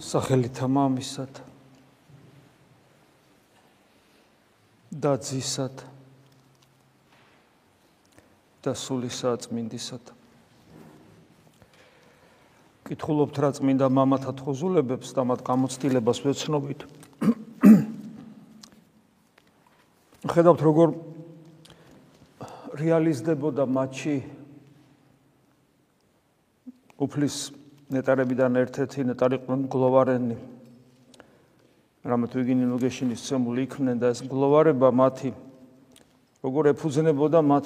სახელითა მამისად და ძისად და სულისა წმინდისად კითხულობთ რა წმინდა მამათა თხოზულებებს და მათ გამოცდილებას ვეცნობით? ხედავთ როგორ რეალიზდებოდა მათში უფლის ნეტარებიდან ერთ-ერთი ნეტარი გლოვარენი. რამეთ ვიგინი ნუგეშინის ცემული იქნენ და ეს გლოვარება მათი როგორ ეფუძნებოდა მათ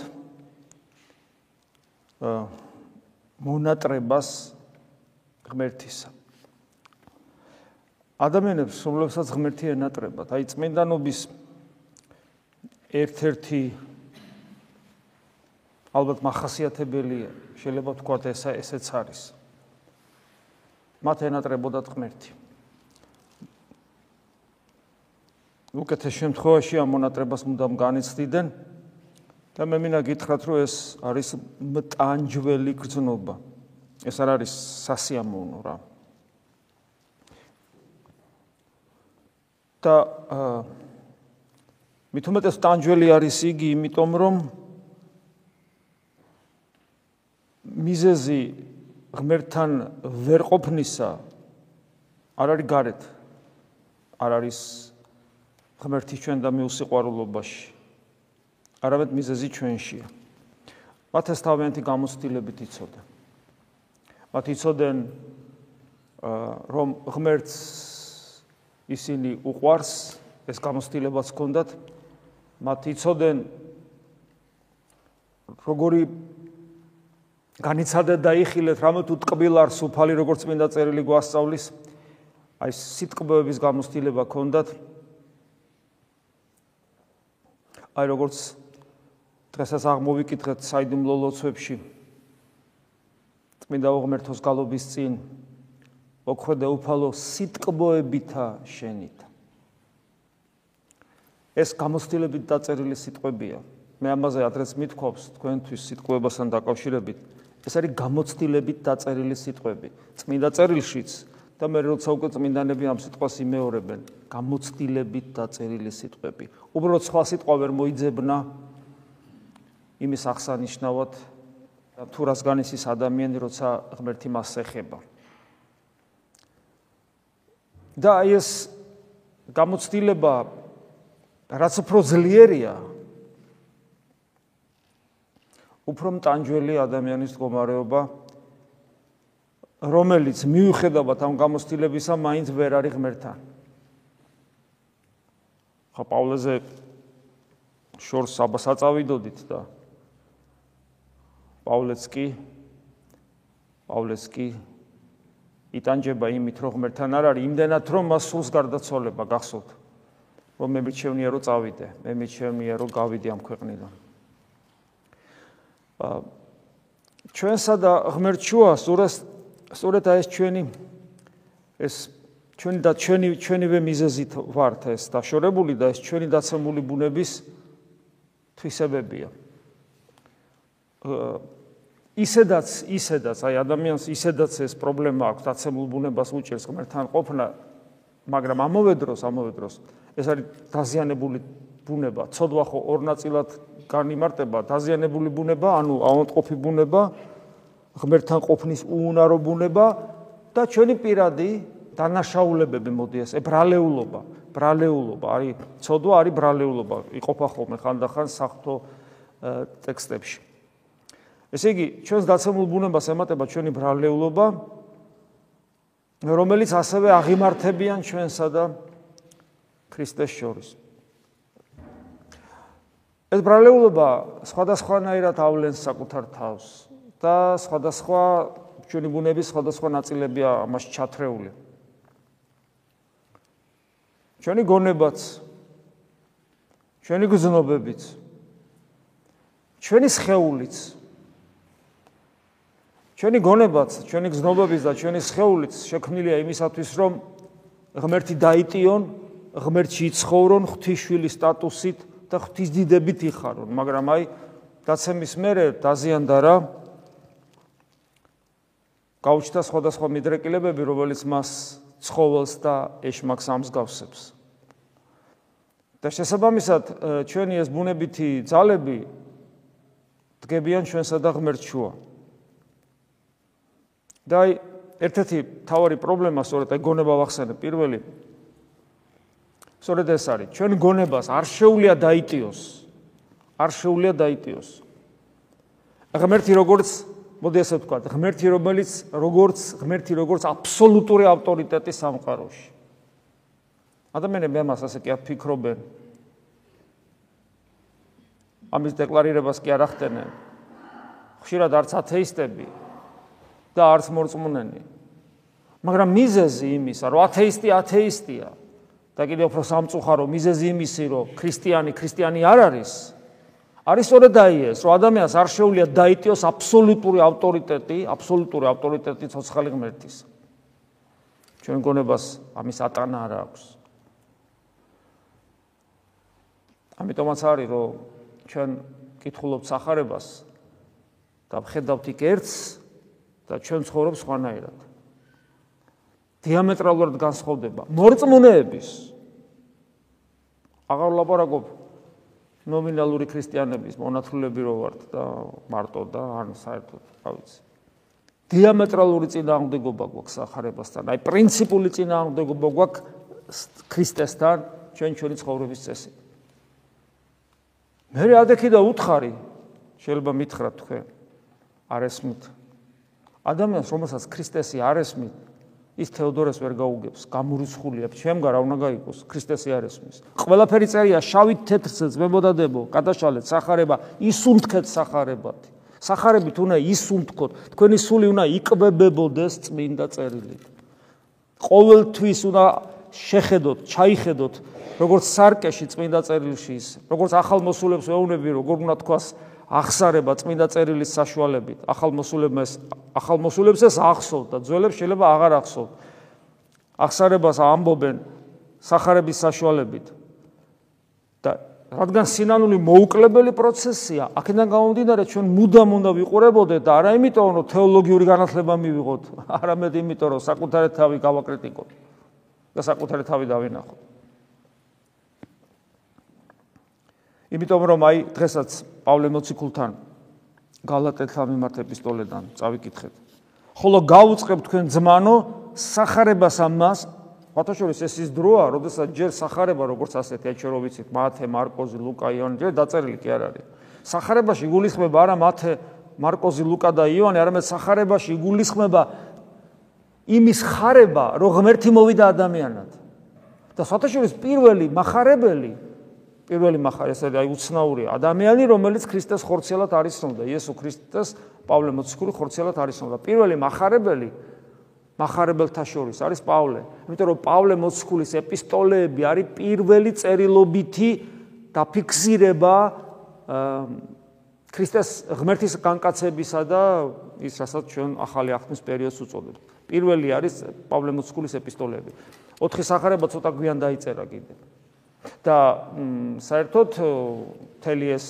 მონატრებას ღმერთისა. ადამიანებს რომლებსაც ღმერთი ენატრებათ აი წმინდანობის ერთ-ერთი ალბათ מחასიათებელია შეიძლება ვთქვათ ეს ესეც არის მათ ენატრებოდათ ღმერთი. უკეთეს შემთხვევაში ამ მონატრებას მუდამ განიცდიდნენ და მე მინდა გითხრათ, რომ ეს არის მტანჯველი გრძნობა. ეს არ არის სასიამოვნო რა. და მით უმეტეს ტანჯველი არის იგი, იმიტომ რომ მიზეზი ღმერთთან ვერ ყოფნისა არ არის გარეთ არ არის ღმერთის ჩვენ და მიუსიყვარულობაში არამედ მიზეზი ჩვენშია. მათ ეს თავიანთი გამოცდილებით იწოდენ მათ იწოდენ რომ ღმერთს ისინი უყვარს ეს გამოცდილებაც ჰქონდათ. მათ იწოდენ როგორი განიცადეთ და იხილეთ რამე თუ ტკბილარს უფალი როგორც მინდა წერილი გვასწავლის. აი სიტკბოების გამოსtildeება ქონდათ აი როგორც დღესაც აღმოვიკითხეთ საიდუმლო ლოცვებში. წმინდა უღმერთოს გალობის წინ. ოქროდე უფალო სიტკბოებითა შენით. ეს გამოსtildeებით დაწერილი სიტყვებია. მე ამაზე ადრეს მithქვავს თქვენთვის სიტყვებასთან დაკავშირებით ეს არის გამოცდილებით დაწერილი სიტყვები. წმინდა წერილშიც და მე როცა უკვე წმინდანები ამ სიტყვას იმეორებენ, გამოცდილებით დაწერილი სიტყვები. უბრალოდ სხვა სიტყვა ვერ მოიძებნა იმის აღსანიშნავად თუ რას განისის ადამიანი, როცა ღმერთი მას ეხება. და ეს გამოცდილება რაც უფრო ძლიერია, უფრო მტანჯველი ადამიანის მდგომარეობა რომელიც მიუხედავად ამ გამოცდილებისა მაინც ვერ არის ღმერთთან. ხა პავლეზე შორს აბასაწავიდოდით და პავლეც კი პავლეც კი იტანჯება იმით რომ ღმერთთან არ არის იმდენად რომ მას სულს გარდაცვალება გახსოვთ რომ მე მიჩვენია რომ წავიდე მე მიჩვენია რომ გავიდე ამ ქვეყნიდან ჩვენსა და ღმერთ შუას ურას სწორედ ეს ჩვენი ეს ჩვენი და ჩვენი ჩვენივე მიზეზით ვართ ეს დაშორებული და ეს ჩვენი დაცემული ბუნების თვისებებია. ისედაც ისედაც აი ადამიანს ისედაც ეს პრობლემა აქვს დაცემულ ბუნებას უჭერს ღმერთთან ყოფნა, მაგრამ ამავე დროს ამავე დროს ეს არის დაზიანებული ბუნება, ცოდვა ხო ორ ნაწილად განიმარტება დაზიანებული ბუნება, ანუ აუნტყოფი ბუნება, ღმერთთან ყოფნის უუნარო ბუნება და ჩვენი პირადი დანაშაულებები მოდი ეს ბრალეულობა, არის ცოდვა, არის ბრალეულობა, იყოფა ხოლმე ხანდახან საფრთხო ტექსტებში. ესე იგი, ჩვენს დაცემულ ბუნებას ემატება ჩვენი ბრალეულობა, რომელიც ასევე აღიმართებიან ჩვენსა და ქრისტეს შორის. ეს ბრალეულობა სხვადასხვანაირად ავლენს საკუთარ თავს და სხვადასხვა ჩვენი ბუნების სხვადასხვა ნაწილებია ამაში ჩათრეული. ჩვენი გონებაც ჩვენი გზნობებიც ჩვენი სხეულიც ჩვენი გონებაც ჩვენი გზნობებიც და ჩვენი სხეულიც შექმნილია იმისათვის რომ ღმერთი დაიტიონ ღმერთში იცხოვრონ ღვთისშვილის სტატუსით და ღვთისდიდებით იხარონ, მაგრამ აი დაცემის მერე დაზიანდა რა გაუჩნდა სხვადასხვა მიდრეკილებები, რომელიც მას ცხოველს და ეშმაკს ამსგავსებს. და შესაბამისად ჩვენი ეს ბუნებითი ძალები დგებიან ჩვენსა და ღმერთს შუა. და აი ერთ-ერთი თავარი პრობლემა სწორედ აი გონება ვახსენე პირველი სწორედ ეს არის. ჩვენ გონებას არ შეუძლია დაიტიოს. არ შეუძლია დაიტიოს ღმერთი როგორც მოდი ასე ვთქვა ღმერთი რომელიც როგორც ღმერთი როგორც აბსოლუტური ავტორიტეტი სამყაროში. ადამიანები ამას ასე კი აფიქრობენ. ამის დეკლარირებას კი არ ახდენენ. ხშირად არც ათეისტები და არც მორწმუნენი. მაგრამ მიზეზი იმისა რომ ათეისტი ათეისტია და კიდევ უფრო სამწუხარო მიზეზი იმისი, რომ ქრისტიანი ქრისტიანი არ არის, არის სწორედ აი ეს, რომ ადამიანს არ შეუძლია დაიტიოს აბსოლუტური ავტორიტეტი, აბსოლუტური ავტორიტეტი ცოცხალი ღმერთის. ჩვენ გონებას ამის ატანა არ აქვს. ამიტომაც არის, რომ ჩვენ კითხულობთ სახარებას და ვხედავთ იქ ერთს და ჩვენ ცხოვრობ სხვანაირად. დიამეტრალურად განსხვავდება. მორწმუნეების. აღარ ლაპარაკობ ნომინალური ქრისტიანების მონათლულები რო ვართ და მარტო და ან საერთოდ რა ვიცი. დიამეტრალური წინააღმდეგობა გვაქვს сахарებასთან აი პრინციპული წინააღმდეგობა გვაქვს ქრისტესთან ჩვენ ჩვენი ცხოვრების წესი. მე რა დეკიდა უთხარი შეიძლება მითხრათ თქვენ. არ ესმით. ადამიანს რომელსაც ქრისტესი არ ესმით ის თეოდორეს ვერ გაუგებს, გამურიცხულია, ჩემგან რა უნდა გაიგოს, ქრისტესი არ ესმის. ყველაფერი წერია შავით თეთრზე ძმებოდადებო, გადაშალეთ сахарება, ისუმთქეთ сахарებად. сахарებით უნდა ისუმთქოთ, თქვენი სული უნდა იკბებებოდეს წმინდა წერილით. ყოველთვის უნდა შეხედოთ, ჩაიხედოთ, როგორც სარკეში წმინდა წერილში ის, როგორც ახალ მოსულებს ეუბნები, როგორ უნდა თქვას ახსარება წმინდა წერილის საშუალებით ახალმოსულებმა ეს ახალმოსულებს ეს ახსოვთ და ძველებს შეიძლება აღარ ახსოვთ. ახსარებას ამბობენ сахарების საშუალებით. და რადგან სინანული მოუკლებელი პროცესია, აქედან გამომდინარე ჩვენ მუდამ უნდა ვიყურებოდეთ და არა იმიტომ, რომ თეოლოგიური განათლება მივიღოთ, არამედ იმიტომ, რომ საკუთარი თავი გავაკრიტიკოთ და საკუთარი თავი დავინახოთ. იმიტომ რომ აი დღესაც პავლე მოციქულთან გალატეთლამ მიმართ ეპისტოლედან წავიკითხეთ. ხოლო გაუწყებ თქვენ ძმანო сахарებასა მას მათაშორის ეს ის დროა, როდესაც ჯერ сахарება როგორც ასეთია, ჩვენ რო ვიცით, მათე, მარკოზი, ლუკა, იონი, ჯერ დაწერილი კი არ არის. сахарებაში იგულისხმება არა მათე, მარკოზი, ლუკა და იონი, არამედ сахарებაში იგულისხმება იმის ხარება, რომ ღმერთი მოვიდა ადამიანად. და საერთაშორის პირველი מחარებელი პირველი მახარეს არის აი უცნაური ადამიანი, რომელიც ქრისტეს ხორცელად არის ცნობდა. იესო ქრისტეს პავლე მოციქული ხორცელად არის ცნობდა. პირველი მახარებელი მახარებელთა შორის არის პავლე. იმიტომ რომ პავლე მოციქულის ეპისტოლეები არის პირველი წერილობითი დაფიქსირება ქრისტეს ღმერთის განკაცებისა და ის რასაც ჩვენ ახალი აღთქმის პერიოდს უწოდებთ. პირველი არის პავლე მოციქულის ეპისტოლეები. ოთხი სახარება ცოტა გვიან დაიწერა კიდევ. და საერთოდ მთელი ეს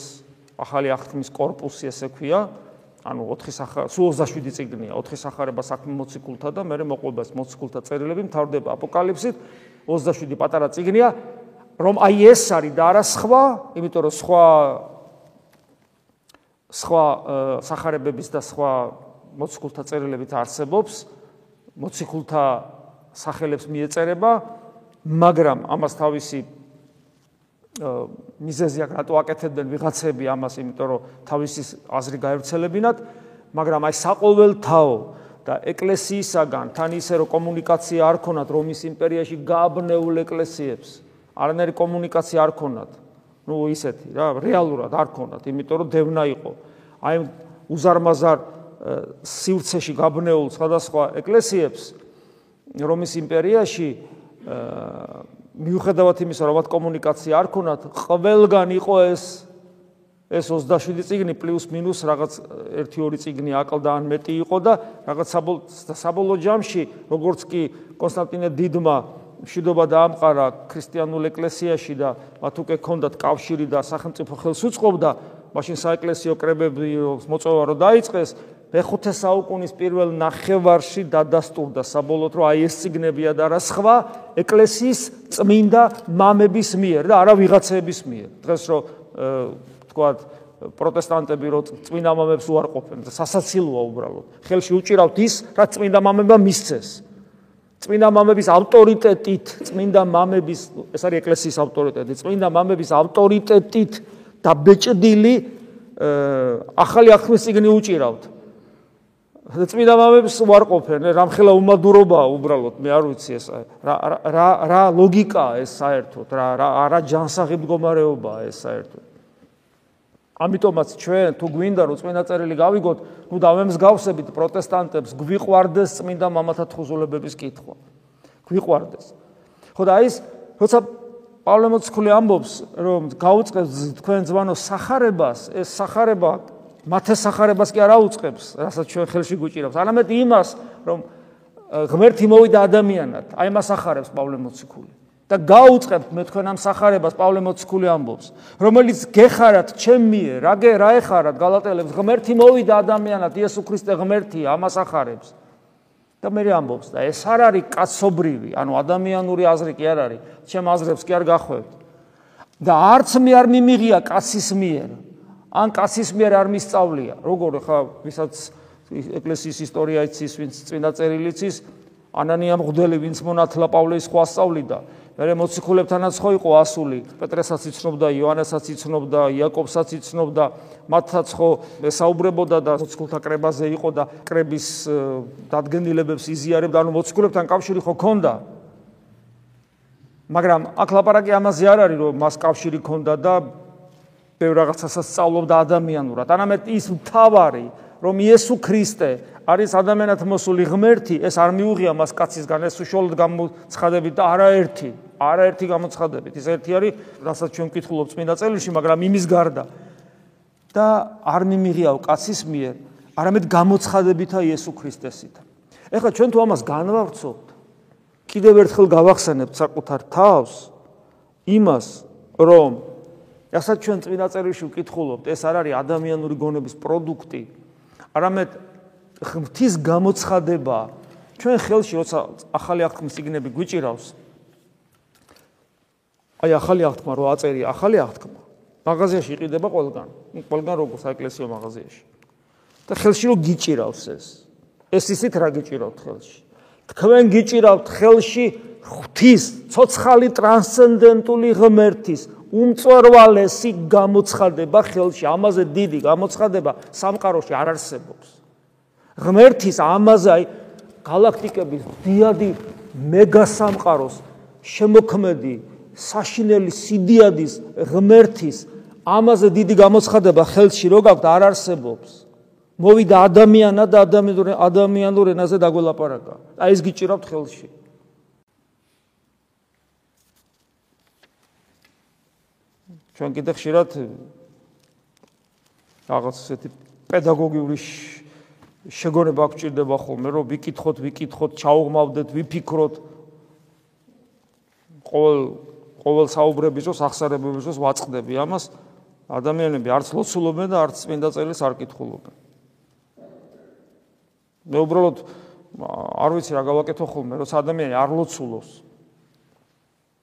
ახალი აღთქმის корпуსი ესე ქვია, ანუ 4 სახა სულ 27 წიგნია, 4 სახარება საქმე მოციქულთა და მე მოყვებას მოციქულთა წერილები მთავრდება აპოკალიფსით, 27 პატარა წიგნია, რომ აი ეს არის და არა სხვა, იმიტომ რომ სხვა სხვა სახარებების და სხვა მოციქულთა წერილებით არსებობს, მოციქულთა სახელებს მიეწერება, მაგრამ ამას თავისი მიზეზი აქ რატო აკეთებდნენ ვიღაცები ამას, იმიტომ რომ თავისი აზრი გაერთელებინათ, მაგრამ აი საყოველთაო და ეკლესიისაგან თან ისე რომ კომუნიკაცია არ ქონათ რომის იმპერიაში გააბნეულ ეკლესიებს, არანაირი კომუნიკაცია არ ქონათ. ნუ ისეთი რა, რეალურად არ ქონათ, იმიტომ რომ დევნა იყო. აი უზარმაზარ სივრცეში გაბნეულ სხვადასხვა ეკლესიებს რომის იმპერიაში აა მიუხედავად იმისა, რომ მათ კომუნიკაცია არ ქონათ, ყველგან იყო ეს ეს 27 წიგნი პლუს მინუს რაღაც 1-2 წიგნი აკლდა ან მეტი იყო და რაღაც საბოლოო ჯამში, როგორც კი კონსტანტინე დიდმა მშვიდობა დაამყარა ქრისტიანულ ეკლესიაში და მათ უკვე ქონდათ კავშირი და სახელმწიფო ხელს უწყობდა, მაშინ საეკლესიო კრებები მოწვევა რომ დაიწყეს, მეხუთე საუკუნის პირველ ნახევარში დადასტურდა საბოლოოდ რომ აი ეს ციგნებია და რა სხვა ეკლესიის წმინდა მამების მიერ და არა ვიღაცების მიერ. დღეს რომ თქვათ პროტესტანტები რო წმინდა მამებს უარყოფენ და სასაცილოა უბრალოდ. ხელში უჭირავთ ის, რაც წმინდა მამებმა მისცეს. წმინდა მამების ავტორიტეტით, წმინდა მამების, ეს არის ეკლესიის ავტორიტეტი, წმინდა მამების ავტორიტეტით დაბეჭდილი ახალი აღქმის ციგნი უჭირავთ. წმინდა მამებს უარყოფენ, რამხელა უმადურობაა უბრალოდ, მე არ ვიცი ეს რა რა რა ლოგიკაა ეს საერთოდ, რა რა რა ჯანსაღი მდგომარეობაა ეს საერთოდ. ამიტომაც ჩვენ თუ გვინდა რომ წმინდა წერილი გავიგოთ, ნუ დავემსგავსებით პროტესტანტებს, გვიყვარდეს წმინდა მამათა თხუზულებების კითხვა. გვიყვარდეს. ხო და ის როცა პავლე მოციქული ამბობს, რომ გაუწევს თქვენ ზვანო სახარებას, ეს სახარება მათეს სახარებას კი არ აუწყებს, რასაც ჩვენ ხელში გვიჭირავს. არამედ იმას, რომ ღმერთი მოვიდა ადამიანად, აი მას ახარებს პავლე მოციქული. და გაუწყებთ მე თქვენ ამ სახარებას პავლე მოციქული ამბობს, რომელიც გეხარათ ჩემი, რა გე რა ეხარათ გალატელებს, ღმერთი მოვიდა ადამიანად, იესო ქრისტე ღმერთია, ამას ახარებს. და მე ამბობს და ეს არ არის კაცობრივი, ანუ ადამიანური აზრი კი არ არის, ჩემ აზრებს კი არ გახვევთ. და არც მე არ მიმიღია კაცის მიერ, ან კაცის მიერ არ მისწავლია. როგორ ხა ვისაც ეკლესიის ისტორია იცის, ვინც წინა წერილი იცის, ანანია მღვდელი, ვინც მონათლა პავლეს ხო ასწავლიდა. მე მოციქულებთანაც ხო იყო ასული, პეტრესაც იცნობდა, იოანესაც იცნობდა, იაკობსაც იცნობდა, მათაც ხო საუბრებოდა და მოციქულთა კრებაზე იყო და კრების დადგენილებებს იზიარებდა, ანუ მოციქულებთან კავშირი ხო ქონდა. მაგრამ აქ ლაპარაკი ამაზე არ არის, რომ მას კავშირი ქონდა და ბევრ რაღაცასაც სწავლობდა ადამიანურად. ანამედ ის მთავარი, რომ იესო ქრისტე არის ადამიანად მოსული ღმერთი, ეს არ მიუღია მას კაცისგან, ეს უშუალოდ გამოცხადებით და არაერთი, არაერთი გამოცხადებით. ის ერთი არის, რასაც ჩვენ ვკითხულობთ წმინდა წერილში, მაგრამ იმის გარდა და არ მიმიღიაო კაცის მიერ, არამედ გამოცხადებითა იესო ქრისტესით. ეხლა ჩვენ თუ ამას განვავრცობთ, კიდევ ერთხელ გავახსენებთ საკუთარ თავს იმას, რომ რასაც ჩვენ წინა წერილში ვკითხულობთ, ეს არ არის ადამიანური გონების პროდუქტი, არამედ ღვთის გამოცხადება. ჩვენ ხელში როცა ახალი აღთქმის სიგნები გვიჭირავს, აი ახალი აღთქმა რო აწერი, ახალი აღთქმა. მაღაზიაში იყიდება ყველგან, ყველგან როგორ საეკლესიო მაღაზიაში. და ხელში რო გიჭირავს ეს. ეს ისიც რა გიჭირავთ ხელში? თქვენ გიჭირავთ ხელში ღვთის ცოცხალი ტრანსცენდენტული ღმერთის უმწვერვალესი გამოცხადება ხელში, ამაზე დიდი გამოცხადება სამყაროში არ არსებობს. ღმერთის ამაზე galaktikების დიადი მეგა სამყაროს შემოქმედი საშინელი სიდიადის ღმერთის ამაზე დიდი გამოცხადება ხელში რო გაქვთ არ არსებობს. მოვიდა ადამიანად და ადამიანურ ადამიანურ ენაზე დაგველაპარაკა. აი ეს გიჭირავთ ხელში. ჩვენ კიდე ხშირად რაღაც ესეთი პედაგოგიური შეგონება გვჭირდება ხოლმე, რომ ვიკითხოთ, ვიკითხოთ, ჩაუღმავდეთ, ვიფიქროთ. ყოველ ყოველ საუბრების დროს, ახსარებების დროს ვაწყდები ამას. ადამიანები არც ლოცულობენ და არც წმინდა წერილს არ კითხულობენ. მე უბრალოდ არ ვიცი რა გავაკეთო ხოლმე, როცა ადამიანი არ ლოცულობს.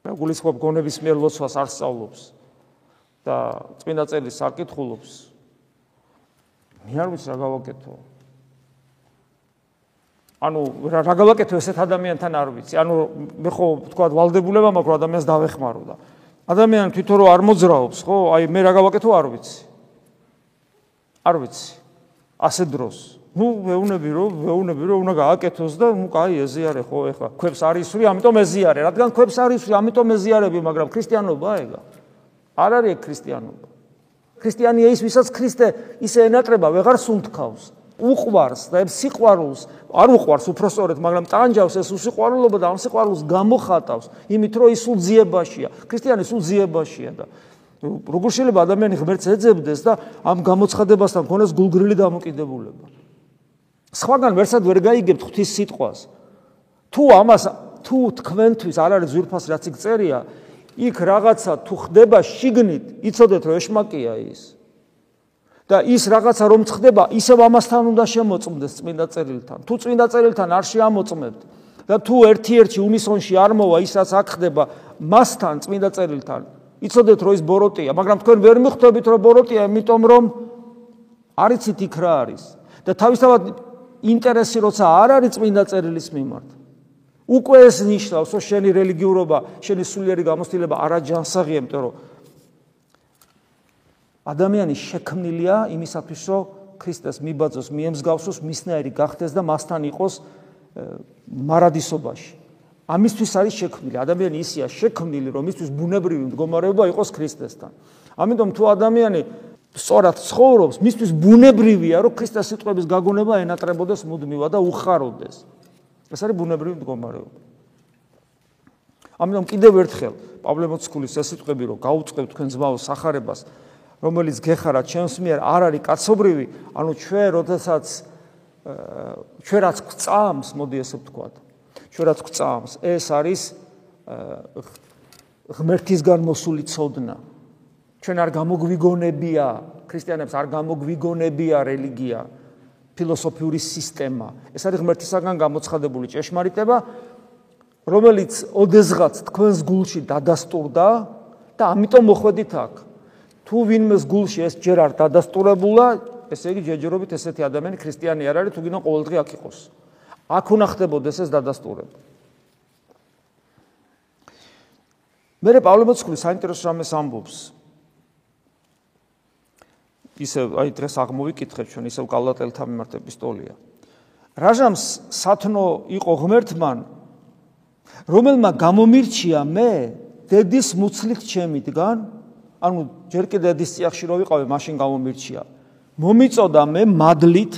მე გულისხმობ გონების მიერ ლოცვას არ სწავლობს. და წმინდა წერილს არ კითხულობს მე არ ვიცი რა გავაკეთო ანუ რა გავაკეთო ესეთ ადამიანთან არ ვიცი ანუ მე ხო თქვა ვალდებულება მაქვს რომ ადამიანს დავეხმარო და ადამიანი თვითონ რო არ მოძრაობს ხო აი მე რა გავაკეთო არ ვიცი არ ვიცი ასე დროს ну ვეუნები რომ ვეუნები რომ უნდა გააკეთოს და ну კაი ეზიარე ხო ეხლა ქვებს არის სული ამიტომ ეზიარე რადგან ქვებს არის სული ამიტომ ეზიარები მაგრამ ქრისტიანობაა ეგა არ არის ქრისტიანობა. ქრისტიანია ის, ვისაც ქრისტე ისე ენატრება, ვეღარ სუნთქავს. უყვარს და სიყვარულს არ უყვარს უფრო სწორედ, მაგრამ ტანჯავს ეს უსიყვარულობა და ამ სიყვარულს გამოხატავს, იმით რომ ის უძიებაშია. ქრისტიანი უძიებაშია და როგორ შეიძლება ადამიანი ღმერთს ეძებდეს და ამ გამოცხადებასთან ქონდეს გულგრილი დამოკიდებულება. სხვაგან ვერცად ვერ გაიგებთ ღვთის სიტყვას. თუ ამას თუ თქვენთვის არ არის ზურფას რაც იქ წერია, იქ რაღაცა თუ ხდება შიგნით, იცოდეთ რომ ეშმაკია ის. და ის რაღაცა რომ ხდება, ისევ ამასთან უნდა შემოწმდეს წმინდა წერილთან. თუ წმინდა წერილთან არ შეამოწმებთ და თუ ერთ-ერთი უნისონში არ მოვა ის რაც აქ ხდება, მასთან წმინდა წერილთან, იცოდეთ რომ ის ბოროტია, მაგრამ თქვენ ვერ მიხვდებით რომ ბოროტია, იმიტომ რომ არიცით იქ რა არის. და თავისთავად ინტერესი როცა არ არის წმინდა წერილის მიმართ. უკვე ეს ნიშნავს, რომ შენი რელიგიურობა, შენი სულიერი გამოცდილება არაჯანსაღია, იმიტომ რომ ადამიანი შექმნილია იმისათვის, რომ ქრისტეს მიბაძოს, მიემსგავსოს, მისნაირი გახდეს და მასთან იყოს მარადისობაში. ამისთვის არის შექმნილი. ადამიანი ისია შექმნილი, რომ მისთვის ბუნებრივი მდგომარეობა იყოს ქრისტესთან. ამიტომ თუ ადამიანი სწორად ცხოვრობს, მისთვის ბუნებრივია, რომ ქრისტეს სიტყვების გაგონება ენატრებოდეს მუდმივად და უხაროდეს. ეს არის ბუნებრივი მდგომარეობა. ამიტომ კიდევ ერთხელ პავლე მოციქულის ეს სიტყვები რომ გაუწევთ თქვენ ძმაო სახარებას რომელიც გეხარა ჩემს მიერ არ არის კაცობრივი, ანუ ჩვენ როდესაც ჩვენ რაც გწამს, მოდი ესე ვთქვათ. ჩვენ რაც გწამს, ეს არის ღმერთისგან მოსული ცოდნა. ჩვენ არ გამოგვიგონებია, ქრისტიანებს არ გამოგვიგონებია რელიგია, ფილოსოფიური სისტემა. ეს არის ღმერთისაგან გამოცხადებული ჭეშმარიტება, რომელიც ოდესღაც თქვენს გულში დადასტურდა და ამიტომ მოხვედით აქ. თუ ვინმეს გულში ეს ჯერ არ დადასტურებულა, ესე იგი ჯერჯერობით ესეთი ადამიანი ქრისტიანი არ არის, თუ გინდა ყოველდღე აქ იყოს. აქ უნდა ხდებოდეს ეს დადასტურება. მე პავლე მოციქული საინტერესო რამეს ამბობს. ისე აი დღეს აღმოვიკითხეთ ჩვენ ისევ კალატელთა მიმართ ეპისტოლია. რაჟამს სათნო იყო ღმერთმან რომელმა გამომირჩია მე დედის მუცლით ჩემიდგან ანუ ჯერ კიდე დის წიაღში რო ვიყავე, მაშინ გამომირჩია. მომიწოდა მე მადლით,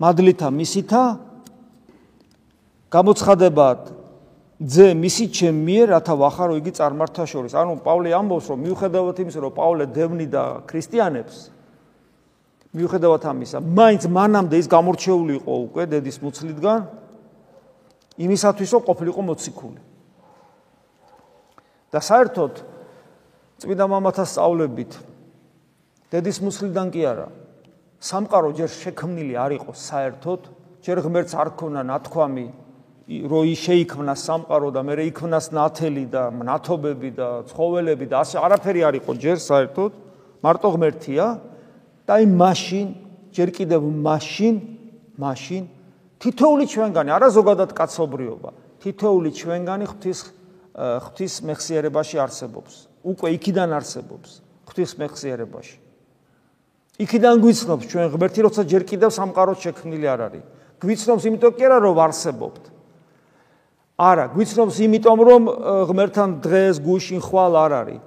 მადლითა მისითა გამოცხადებად ძე მისი ჩემ მიერ, რათა ვახარო იგი წარმართა შორის. ანუ პავლე ამბობს, რომ მიუხედავად იმისა, რომ პავლე დევნიდა ქრისტიანებს, მიუხედავად ამისა, მაინც მანამდე ის გამორჩეული იყო უკვე დედის მუცლიდან იმისათვის, რომ ყოფილიყო მოციქული. და საერთოდ წმინდა მამათა სწავლებით დედის მუსლიდან კი არა სამყარო ჯერ შექმნილი არ იყო საერთოდ ჯერ ღმერთს არ ქონა ნათქვამი რო ის შეიქმნა სამყარო და მე იქმნას ნათელი და ნათობები და ცხოველები და ასე არაფერი არ იყო ჯერ საერთოდ მარტო ღმერთია და აი მაშინ ჯერ კიდევ მაშინ მაშინ თითოული ჩვენგანი არა ზოგადად კაცობრიობა თითოული ჩვენგანი ღვთის ღვთის მეხსიერებაში არსებობს უკვე იქიდან არსებობს ღვთის მეხსიერებაში. იქიდან გვიცნობს ჩვენ ღმერთი, როცა ჯერ კიდევ სამყარო შექმნილი არ არის. გვიცნობს იმიტომ კი არა რომ არსებობთ. არა, გვიცნობს იმიტომ რომ ღმერთთან დღეს გუშინ ხვალ არ არის.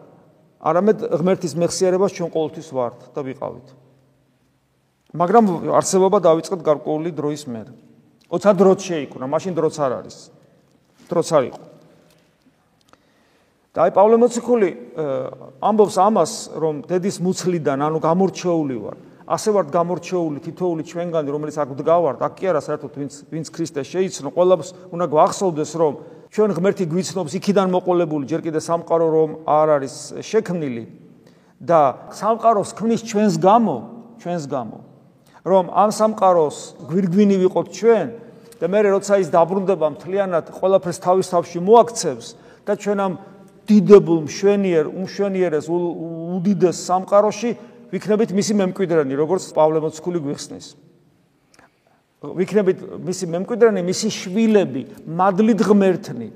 არამედ ღმერთის მეხსიერებას ჩვენ ყოველთვის ვართ და ვიყავით. მაგრამ არსებობა დაიწყეთ გარკვეული დროის მერე. 20 დროც შეიკრა, მაშინ დროც არ არის. დროც არ იყო. და აი პავლე მოციქული ამბობს ამას, რომ დედის მუცლიდან, ანუ გამორჩეული ვარ. ასე ვარ გამორჩეული თითოული ჩვენგანი, რომელიც აქ დგავართ, აქ კი არა საერთოდ ვინც ვინც ქრისტე შეიცნო, ყველას უნდა გვახსოვდეს, რომ ჩვენ ღმერთი გვიცნობს იქიდან მოყოლებული, ჯერ კიდე სამყარო რომ არ არის შექმნილი და სამყაროს ქმნის ჩვენს გამო, ჩვენს გამო. რომ ამ სამყაროს გვირგვინი ვიყოთ ჩვენ და მე როცა ის დაბრუნდება მთლიანად ყველაფერს თავის თავში მოაქცევს და ჩვენ ამ დიდებულ მშვენიერ უმშვენიერეს უდიდეს სამყაროში ვიქნებით მისი მემკვიდრენი როგორც პავლე მოციქული გვიხსნის. ვიქნებით მისი მემკვიდრენი მისი შვილები მადლით ღმერთნი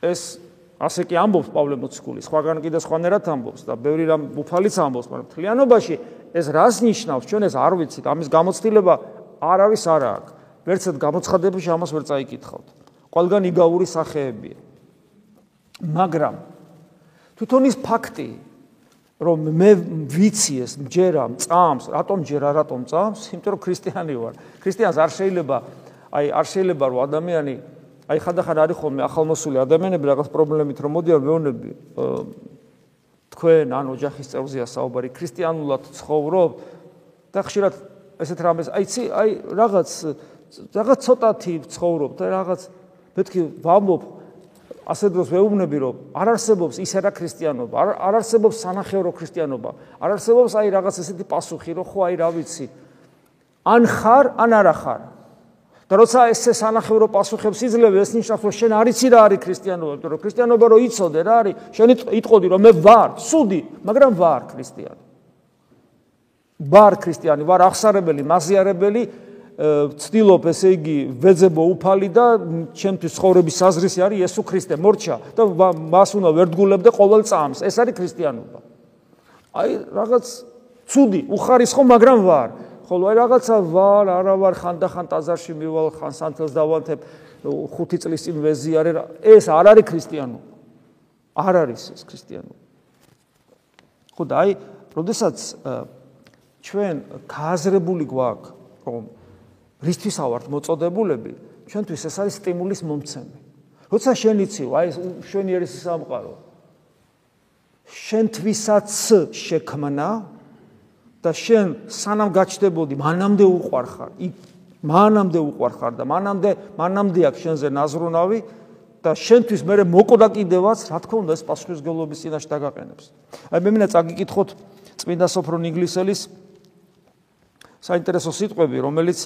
ეს ასე კი ამბობს პავლე მოციქული. სხვაგან კიდე სხვანაირად ამბობს და ბევრი რამ უფალიც ამბობს მაგრამ თლიანობაში ეს რას ნიშნავს? ჩვენ ეს არ ვიცით. ამის გამოცდილება არავის არ აქვს. ვერცად გამოცხადებაში ამას ვერ წაიკითხავთ. ყველგან იგავური სახეებია. მაგრამ თვითონ ის ფაქტი რომ მე ვიცი ეს მჯერა წამს რატომ ჯერა რატომ წამს იმიტომ რომ ქრისტიანი ვარ. ქრისტიანს არ შეიძლება აი არ შეიძლება რომ ადამიანი აი ხანდახან არის ხოლმე ახალმოსული ადამიანები რაღაც პრობლემით რომ მოდიან მეუბნები თქვენ ან ოჯახის წევრზეა საუბარი ქრისტიანულად ცხოვრობ და ხშირად ესეთ რამეს აიცი აი რაღაც რაღაც ცოტათი ცხოვრობ და რაღაც მეთქი ვამბობ ასე დროს ვეუბნები რომ არ არსებობს ის არა ქრისტიანობა, არ არ არსებობს სანახევრო ქრისტიანობა, არ არსებობს აი რაღაც ესეთი პასუხი, რომ ხო აი რა ვიცი. ან ხარ, ან არა ხარ. და როცა ესე სანახევრო პასუხებს იძლევ, ეს ნიშნავს რომ შენ არიცი რა არის ქრისტიანობა, იმიტომ რომ ქრისტიანობა რო იცოდე რა არის, შენ იტყოდი რომ მე ვარ, სუდი, მაგრამ ვარ ქრისტიანი. ვარ ქრისტიანი, ვარ აღსარებელი, მაზიარებელი, ვცდილობ ესე იგი ვეძებო უფალი და ჩემთვის ცხოვრების საზრისი არის იესო ქრისტე მორჩა და მას უნდა ვერდგულებდე ყოველ წამს. ეს არის ქრისტიანობა. აი რაღაც ცუდი უხარისხო მაგრამ ვარ ხოლო აი რაღაცა ვარ არა ვარ ხანდახან ტაძარში მივალ ხან სანთელს დავანთებ ხუთი წლის წინ ვეზიარე ეს არ არის ქრისტიანობა არ არის ეს ქრისტიანობა ხო და აი როდესაც ჩვენ გააზრებული გვაქვს რომ რისთვის ავართ მოწოდებულები? ჩვენთვის ეს არის სტიმულის მომცემი. როცა შენ იცივ, აი შვენიერი სამყარო. შენთვისაც შექმნა და შენ სანამ გაჩდებოდი, მანამდე უყარხარ. იქ მანამდე უყარხარ და მანამდე მანამდე აქვს შენზე ნაზრუნავი და შენთვის მე მოკვდა კიდევაც, რა თქმა უნდა, ეს პასუხისგებლობის წინაშე დაგაყენებს. აი მე მინდა წაგიკითხოთ წმინდა სოფრონ ინგლისელის საინტერესო სიტყვები, რომელიც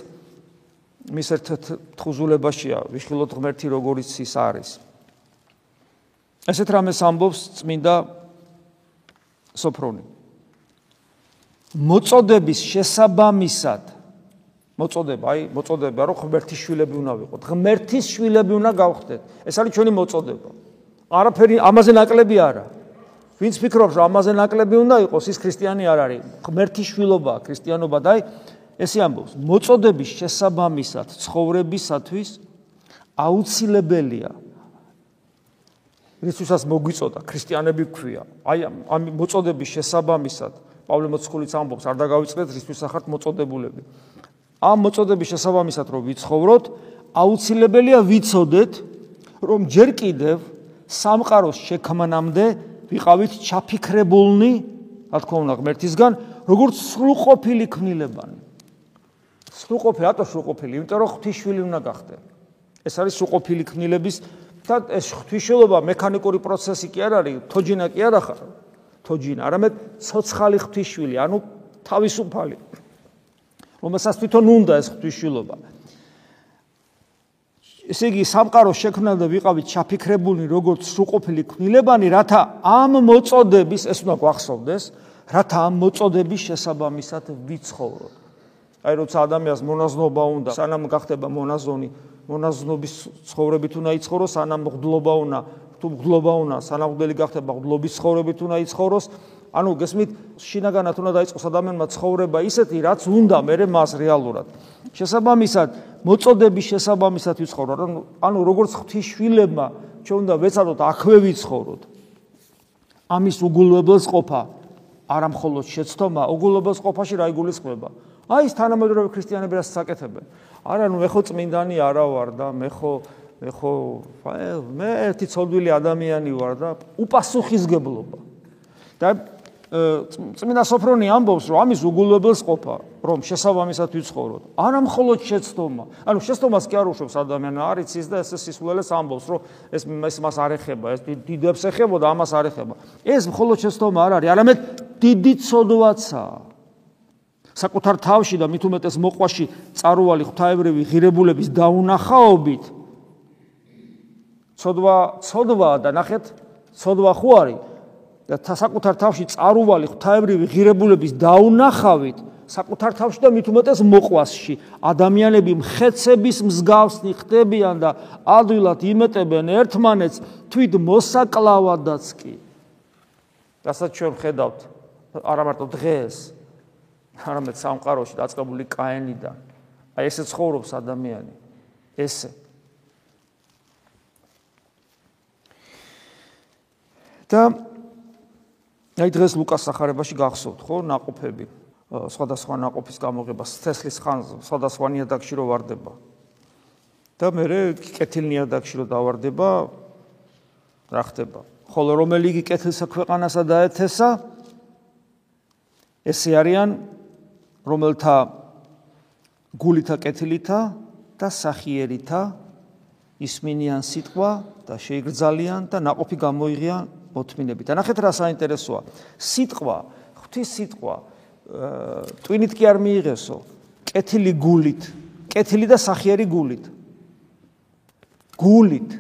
მის ერთ თხუზულებაშია ვიხილოთ ღმერთი როგორიც ის არის ესეთ რამეს ამბობს წმინდა სოფრონი მოწოდების შესაბამისად. მოწოდება აი მოწოდება რომ ღმერთის შვილები უნდა ვიყოთ. ღმერთის შვილები უნდა გავხდეთ. ეს არის ჩვენი მოწოდება. არაფერი ამაზე ნაკლები არა ვინც ფიქრობს რომ ამაზე ნაკლები უნდა იყოს ის ქრისტიანი არ არის. ღმერთის შვილობაა ქრისტიანობა და აი ესე ამბობს. მოწოდების შესაბამისად ცხოვრებისათვის აუცილებელია. რისთვისაც მოგვიწოდა ქრისტიანები ქვია. აი ამ მოწოდების შესაბამისად პავლე მოციქულიც ამბობს არ დაგავიწყდეთ რისთვის ახართ მოწოდებულები ამ მოწოდების შესაბამისად რომ ვიცხოვროთ აუცილებელია ვიცოდეთ რომ ჯერ კიდევ სამყაროს შექმნამდე ვიყავით ჩაფიქრებულნი რა თქმა უნდა ღმერთისგან როგორც სრულყოფილი ქმნილებანი სრულყოფილი, რატო სრულყოფილი? იმიტომ რომ ღვთისშვილი უნდა გახდე. ეს არის სრულყოფილი ქმნილების და ეს ღვთისშვილობა მექანიკური პროცესი კი არ არის, თოჯინა კი არ ახარ. თოჯინა, არამედ ცოცხალი ღვთისშვილი, ანუ თავისუფალი. რომელსაც თვითონ უნდა ეს ღვთისშვილობა. ესე იგი, სამყარო შექმნა და ვიყავით ჩაფიქრებული როგორც სრულყოფილი ქმნილებანი, რათა ამ მოწოდების, ეს უნდა გვახსოვდეს, რათა ამ მოწოდების შესაბამისად ვიცხოვროთ. აი როცა ადამიანს მონაზნობა უნდა სანამ გახდება მონაზონი მონაზნობის ცხოვრებით უნდა იცხოვროს სანამ ღდლობა უნდა თუ ღდლობა უნდა სანამ ღდელი გახდება ღდლობის ცხოვრებით უნდა იცხოვროს. ანუ გესმით შინაგანად უნდა დაიწყოს ადამიანმა ცხოვრება ისეთი რაც უნდა მე მას რეალურად. შესაბამისად მოწოდების შესაბამისად ვიცხოვრო ანუ როგორც ღვთისშვილებმა ჩვენ უნდა ვეცადოთ აქვე ვიცხოვროთ. ამის უგულებელს ყოფა. არა მხოლოდ შეცდომა უგულებელს ყოფაში რა იგულისხმება? აი ეს თანამედროვე ქრისტიანები რას საკეთებენ? არა, ნუ მე ხო წმინდანი არა ვარ და მე ხო მე ხო მე ერთი ცოდვილი ადამიანი ვარ და უპასუხისგებლობა. და წმინდა სოფრონი ამბობს, რომ ამის უგულებელს ყოფა, რომ შესაბამისად ვიცხოვროთ. არა მხოლოდ შეცდომა. ანუ შეცდომას კი არ უშვებს ადამიანი, არის ის და ეს სისულელეს ამბობს, რომ ეს ეს მას არ ეხება, ეს დიდებს ეხება და ამას არ ეხება. ეს მხოლოდ შეცდომა არ არის, არამედ დიდი ცოდვაცაა. საკუთარ თავში და მით უმეტეს მოყვაში წარუვალი ღვთაებრივი ღირებულების დაუნახაობით ცოდვა ცოდვა და ნახეთ ცოდვა ხო არის და საკუთარ თავში წარუვალი ღვთაებრივი ღირებულების დაუნახავით საკუთარ თავში და მით უმეტეს მოყვასში ადამიანები მხეცების მსგავსნი ხდებიან და ადვილად იმეტებენ ერთმანეთს თვით მოსაკლავადაც კი რასაც ჩვენ ხედავთ არა მარტო დღეს არამედ სამყაროში დაწყებული კაენიდან. აი ესე ცხოვრობს ადამიანი. ესე. და აი დღეს ლუკას სახარებაში გახსოვთ ხო ناقოფები სხვადასხვა ناقოფის გამოღება თესლის ხანს სხვადასხვანი ადაგში რო واردება და მე კეთილნი ადაგში რო დავარდება რა ხდება? ხოლო რომელი იგი კეთილსა ქვეყანასა დაეთესა? ესე არიან რომელთა გულითა კეთილითა და სახიერითა ისმინიან სიტყვა და შეიგრძალიან და ناقოფი გამოიღიან მოთმინებით. და ნახეთ რა საინტერესოა. სიტყვა, ღვთის სიტყვა ტვინით კი არ მიიღესო, კეთილი გულით, კეთილი და სახიერი გულით. გულით.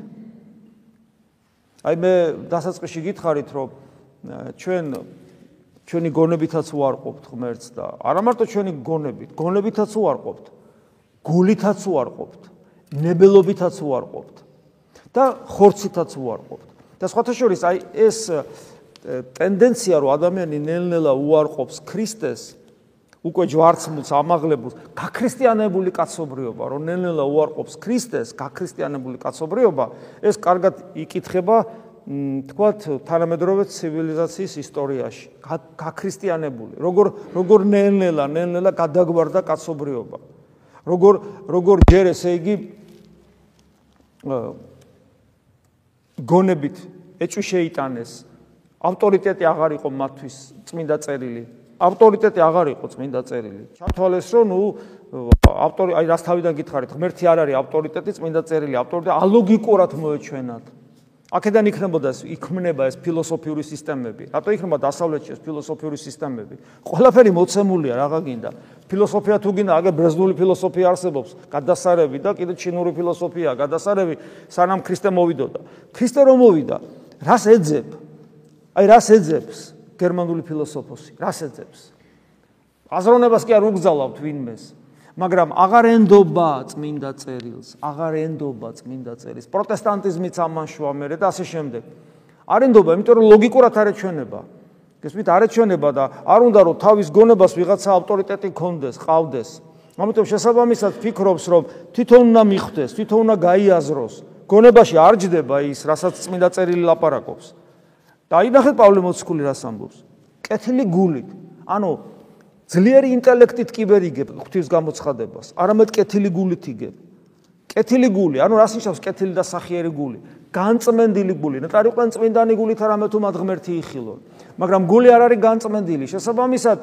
აი მე დასაწყისში გითხარით, რომ ჩვენ ჩვენი გონებითაც უარყოფთ ღმერთს და არა მარტო ჩვენი გონებით, გონებითაც უარყოფთ. გულითაც უარყოფთ. ნებელობითაც უარყოფთ. და ხორცითაც უარყოფთ. და სხვათა შორის აი ეს ტენდენცია რომ ადამიანი ნელ-ნელა უარყოფს ქრისტეს უკვე ჯვარცმულს ამაღლებულს გაქრისტიანებული კაცობრიობა რომ ნელ-ნელა უარყოფს ქრისტეს გაქრისტიანებული კაცობრიობა ეს კარგად იკითხება თქვათ თანამედროვე ცივილიზაციის ისტორიაში გაქრისტიანებული როგორ როგორ ნელ-ნელა ნელ-ნელა გადაგვარდა კაცობრიობა როგორ როგორ ჯერ ესე იგი გონებით ეჭვი შეიტანეს. ავტორიტეტი აღარ იყო მათთვის წმინდა წერილი. ავტორიტეტი აღარ იყო წმინდა წერილი. ჩათვალეს რომ ნუ ავტორი აი რას თავიდან გითხარით? ღმერთი არ არის ავტორიტეტი წმინდა წერილი. ავტორიტეტი ალოგიკურად მოეჩვენათ აქედან იქნებოდა იქმნება ეს ფილოსოფიური სისტემები. რატო იქნება დასავლეთში ეს ფილოსოფიური სისტემები? ყველაფერი მოცემულია, რაღა გინდა. ფილოსოფია თუ გინდა, აგერ ბრეზდული ფილოსოფია არსებობს, გადასარევი და კიდე ჩინური ფილოსოფია, გადასარევი, სანამ ქრისტე მოვიდოდა. ქრისტე რომ მოვიდა, რას ეძებ? აი რას ეძებს გერმანული ფილოსოფოსი? რას ეძებს? აზროვნებას კი არ უგზავნავთ ვინმეს. მაგრამ აღარ ენდობა წმინდა წერილს, აღარ ენდობა წმინდა წერილს. პროტესტანტიზმიც ამაშვა მერე და ასე შემდეგ. არ ენდობა, იმიტომ რომ ლოგიკურად არ ეჩვენება. გესმით, არ ეჩვენება და არ უნდა რომ თავის გონებას ვიღაცა ავტორიტეტი კონდეს, ყავდეს. ამიტომ შესაბამისად ფიქრობს, რომ თვითონ უნდა მიხვდეს, თვითონ უნდა გაიაზროს. გონებაში არ ჯდება ის, რასაც წმინდა წერილი ლაპარაკობს. და აინახეთ პავლე მოციქული რას ამბობს. კეთილი გულით. ანუ ძლიერი ინტელექტით კი ვერ იგებ ღვთის გამოცხადებას, არამედ კეთილი გულით იგებ. კეთილი გული, ანუ რას ნიშნავს კეთილი და სახიერი გული? განწმენდილი გული. ნეტარი ყან წმინდანი გულით არამედ თუ მათ ღმერთი იხილონ. მაგრამ გული არ არის განწმენდილი. შესაბამისად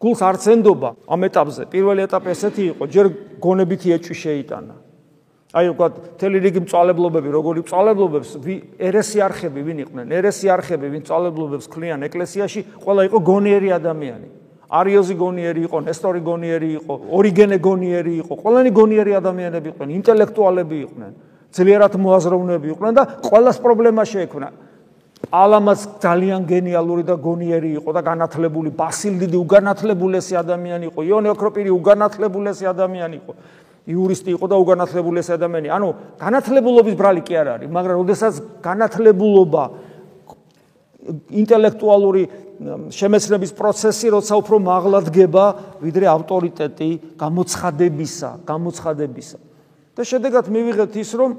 გულს არც ენდობა ამ ეტაპზე. პირველი ეტაპი ესეთი იყო, ჯერ გონებითი ეჭვი შეიტანა. აი უკვე თელი რიგი მწვალებლობები, როგორი მწვალებლობებს, ერესი არხები ვინ იყვნენ? ერესი არხები ვინ მწვალებლობებს ქლიან ეკლესიაში, ყველა იყო გონიერი ადამიანი. არიოზი გონიერი იყო, ნესტორი გონიერი იყო, ორიგენე გონიერი იყო, ყველანი გონიერი ადამიანები იყვნენ, ინტელექტუალები იყვნენ, ძლიერად მოაზროვნეები იყვნენ და ყველას პრობლემა შეექმნა. ალამაც ძალიან გენიალური და გონიერი იყო და განათლებული, ბასილდიდი უგანათლებულესი ადამიანი იყო, იონე ოქროპირი უგანათლებულესი ადამიანი იყო. იურისტი იყო და უგანათლებულესი ადამიანი. ანუ განათლებულობის ბრალი კი არ არის, მაგრამ ოდესაც განათლებულობა ინტელექტუალური შემეცნების პროცესი როცა უფრო მაღლა დგება ვიდრე ავტორიტეტი გამოცხადებისა, გამოცხადებისა. და შედეგად მივიღეთ ის, რომ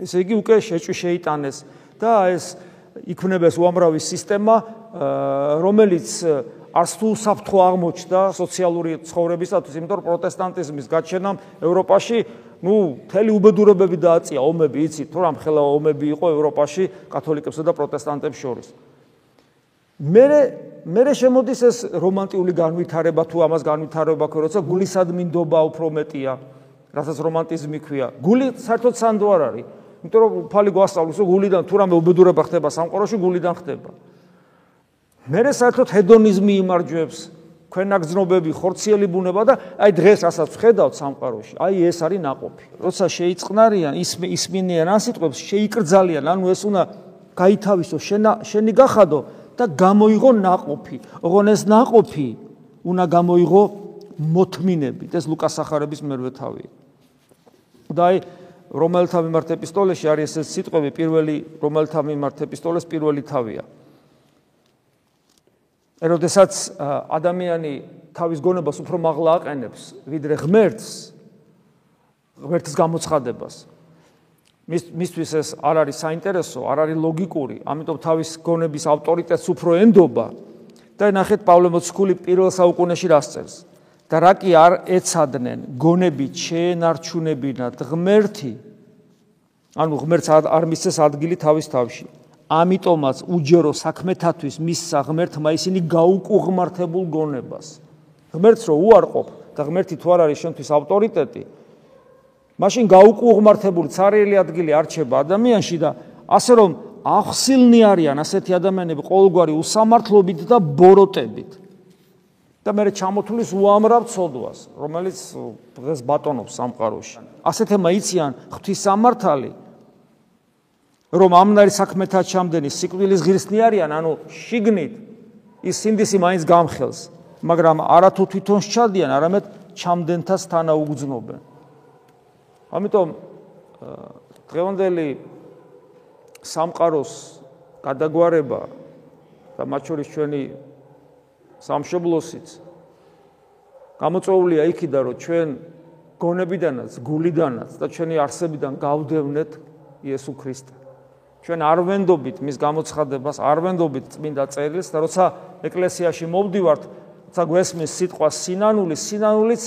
ესე იგი უკვე შეჭვი შეიტანეს და ეს იქნებეს უამრავი სისტემა, რომელიც არც თუ საფრთხო აღმოჩნდა სოციალური ცხოვრებისათვის, იმიტომ რომ პროტესტანტიზმის გაჩენამ ევროპაში ну, მთელი უბედურებები დააწია ომები, იცით, თუ რამ ხელა ომები იყო ევროპაში კათოლიკებსა და პროტესტანტებს შორის. მერე მერე შემოდის ეს რომანტიული განვითარება თუ ამას განვითარება ქვია, როცა გულისადმინდობა უფრო მეტია, რასაც რომანტიზმი ქვია. გული საერთოდ სანდო არ არის, იმიტომ რომ უფალი გვასწავლის, რომ გულიდან თუ რამე უბედურება ხდება სამყაროში, გულიდან ხდება. მერე საერთოდ ჰედონიზმი იმარჯვებს, ქვენაგზნობები, ხორციელი ბუნება და აი დღეს რასაც ვხედავთ სამყაროში, აი ეს არის ناقოფი. როცა შეიწყნარიან, ის ისმინიან ან სიტყვებს, შეიკრძალიან, ანუ ეს უნდა გაითავისო, შენი გახადო და გამოიღო ناყოფი. ოღონ ეს ناყოფი უნდა გამოიღო მოთმინებით. ეს ლუკას სახარების მერვე თავი. და აი რომელთა მიმართ ეპისტოლეში არის ეს სიტყვები პირველი რომელთა მიმართ ეპისტოლეს პირველი თავია. როდესაც ადამიანი თავის გონებას უფრო მაღლა აყენებს, ვიდრე ღმერთს ღმერთის გამოცხადებას. მის მისთვის ეს არ არის საინტერესო, არ არის ლოგიკური, ამიტომ თავის გონების ავტორიტეტს უფრო ენდობა და ნახეთ პავლე მოციქული პირველ საუკუნეში რას წერს. და რა კი არ ეცადნენ გონებით შეენარჩუნებინათ ღმერთი ანუ ღმერთს არ მისცეს ადგილი თავის თავში. ამიტომაც უჯერო საქმეთათვის მისცა ღმერთმა ისინი გაუკუღმართებულ გონებას. ღმერთს რო უარყოფ და ღმერთი თუ არ არის შენთვის ავტორიტეტი, მაშინ გაუკუღმართებული цаრიელი ადგილი არჩება ადამიანში და ასე რომ ახსილნი არიან ასეთი ადამიანები ყოველგვარი უსამართლობით და ბოროტებით. და მე ჩამოთulis უამრავ ცოდვას, რომელიც დღეს ბატონობს სამყაროში. ასეთმა იციან ღვთის სამართალი, რომ ამნარი საქმეთა ჩამდენი სიკვდილის ღირსნი არიან, ანუ შიგნით ის სინდისი მაინც გამხელს, მაგრამ არათუ თვითონ შეჭადიან, არამედ ჩამდენთას თანაუგზნობენ. ამიტომ დღევანდელი სამყაროს გადაგვარება და მათ შორის ჩვენი სამშობლოსიც გამოწვეულია იქიდან რომ ჩვენ გონებიდანაც, გულიდანაც და ჩვენი არსებიდან გავდევნეთ იესო ქრისტე. ჩვენ არ ვენდობით მის გამოცხადებას, არ ვენდობით წმინდა წერილს და როცა ეკლესიაში მოვდივართ, როცა გვესმის სიტყვა სინანული, სინანულიც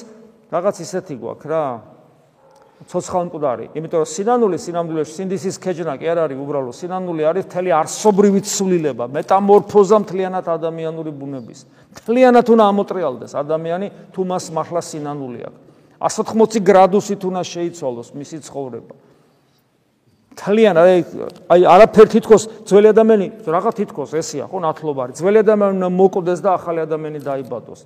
რაღაც ისეთი გვაქვს რა. ცოცხალმკვდარი, იმიტომ რომ სინანული სინამდვილეში სინდისის ქეჯნა კი არ არის უბრალო სინანული არის მთელი არსობრივი ცვლილება, მეტამორფოზა მთლიანად ადამიანური ბუნების. მთლიანად უნდა ამოტრიალდეს ადამიანი თუ მას მართლა სინანული აქვს. 180 გრადუსით უნდა შეიცვალოს მისი ცხოვრება. თლიან აი აი არაფერ თითქოს ძველი ადამიანი რაღაც თითქოს ესია ხო ნათლობარი ძველი ადამიანი მოკვდეს და ახალი ადამიანი დაიბადოს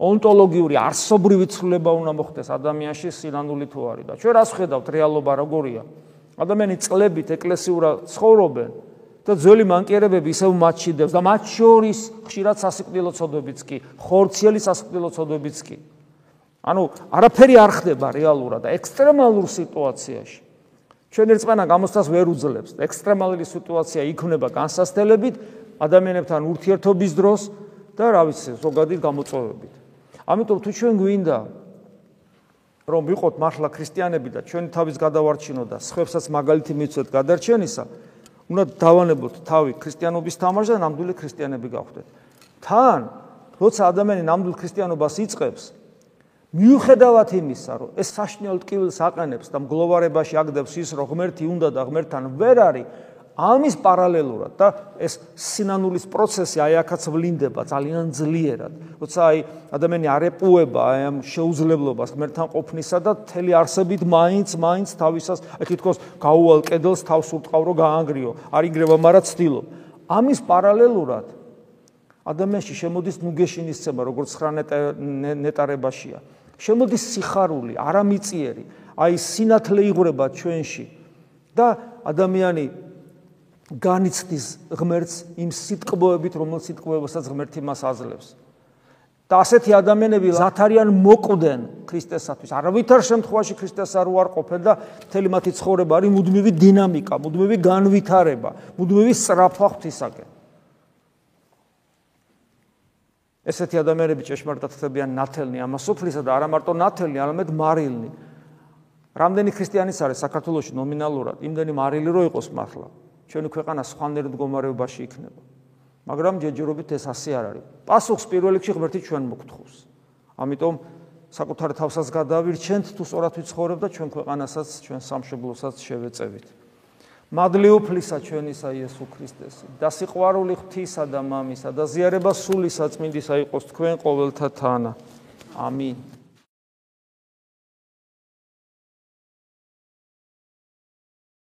ონტოლოგიური არსობრივი ცვლილება უნდა მოხდეს ადამიანში სინანული თუ არის და ჩვენ რას ხედავთ? რეალობა როგორია? ადამიანი წლებით ეკლესიურად ცხოვრობენ და ძველი მანკიერებები ისევ მაჩიდებს და მათ შორის ხშირად სასიკვდილო ცოდვებიც კი ხორციელი სასიკვდილო ცოდვებიც კი. ანუ არაფერი არ ხდება რეალურად და ექსტრემალურ სიტუაციაში. ჩვენ ერთმანეთს გამოსთას ვერ უძლებს. ექსტრემალური სიტუაცია იქნება განსასწრებით ადამიანებთან ურთიერთობის დროს და რა ვიცი ზოგადად გამოწვევებით ამიტომ თუ ჩვენ გვინდა რომ ვიყოთ მართლა ქრისტიანები და ჩვენი თავის გადავარჩინო და სხვებსაც მაგალითი მიცვეთ გადარჩენისა, უნდა დავანებოთ თავი ქრისტიანობის თამაშზე და ნამდვილი ქრისტიანები გავხდეთ. თან, როცა ადამიანი ნამდვილ ქრისტიანობას იწყებს, მიუხედავად იმისა, რომ ეს საშნელ ტკივილს აყენებს და მგლოვარებაში აგდებს ის, რომ ღმერთი უნდა და ღმერთთან ვერ არის, ამის პარალელურად და ეს სინანულის პროცესი აი აქაც ვლინდება ძალიან ძლიერად. როცა აი ადამიანი არეპუება აი ამ შეუძლებლობას ღმერთთან ყოფნისა და თელი არსებით მაინც მაინც თავისას აი თითქოს გაუვალ კედელს თავს ურტყავრო გაანგრიო. არ იგრევა, მაგრამ ცდილობ. ამის პარალელურად ადამიანში შემოდის ნუგეშინის ცემა, როგორც ხრა ნეტარებაშია. შემოდის სიხარული, არამიწიერი, აი სინათლე იღვრება ჩვენში და ადამიანი განიცდის ღმერთს იმ სიტყვებით, რომელ სიტყვებსაც ღმერთი მას აძლევს. და ასეთი ადამიანები ზათარიან მოკვდენ ქრისტესათვის. არავითარ შემთხვევაში ქრისტეს არ უარყოფენ და მთელი მათი ცხოვრება არის მუდმივი დინამიკა, მუდმივი განვითარება, მუდმივი სწრაფვა ღვთისაკენ. ესეთი ადამიანები ჭეშმარიტად ხდებიან ნათელნი ამასופლისა და არა მარტო ნათელნი, არამედ მარილნი. რამდენი ქრისტიანიც არის საქართველოში ნომინალურად, იმდენი მარილი რო იყოს მართლა. ჩვენი ქვეყანა სხვანაირ მდგომარეობაში იქნება. მაგრამ ჯეჯერობით ეს ასე არ არის. პასუხს პირველ რიგში ღმერთი ჩვენ მოგთხოვს. ამიტომ საკუთარ თავსაც გადავირჩენთ თუ სწორად ვიცხოვრებ და ჩვენ ქვეყანასაც, ჩვენ სამშობლოსაც შევეწევით. მადლიუფლისა ჩვენისა იესო ქრისტესი და სიყვარული ღვთისა და მამისა და ზიარება სული საწმინდისა იყოს თქვენ ყოველთა თანა. ამინ.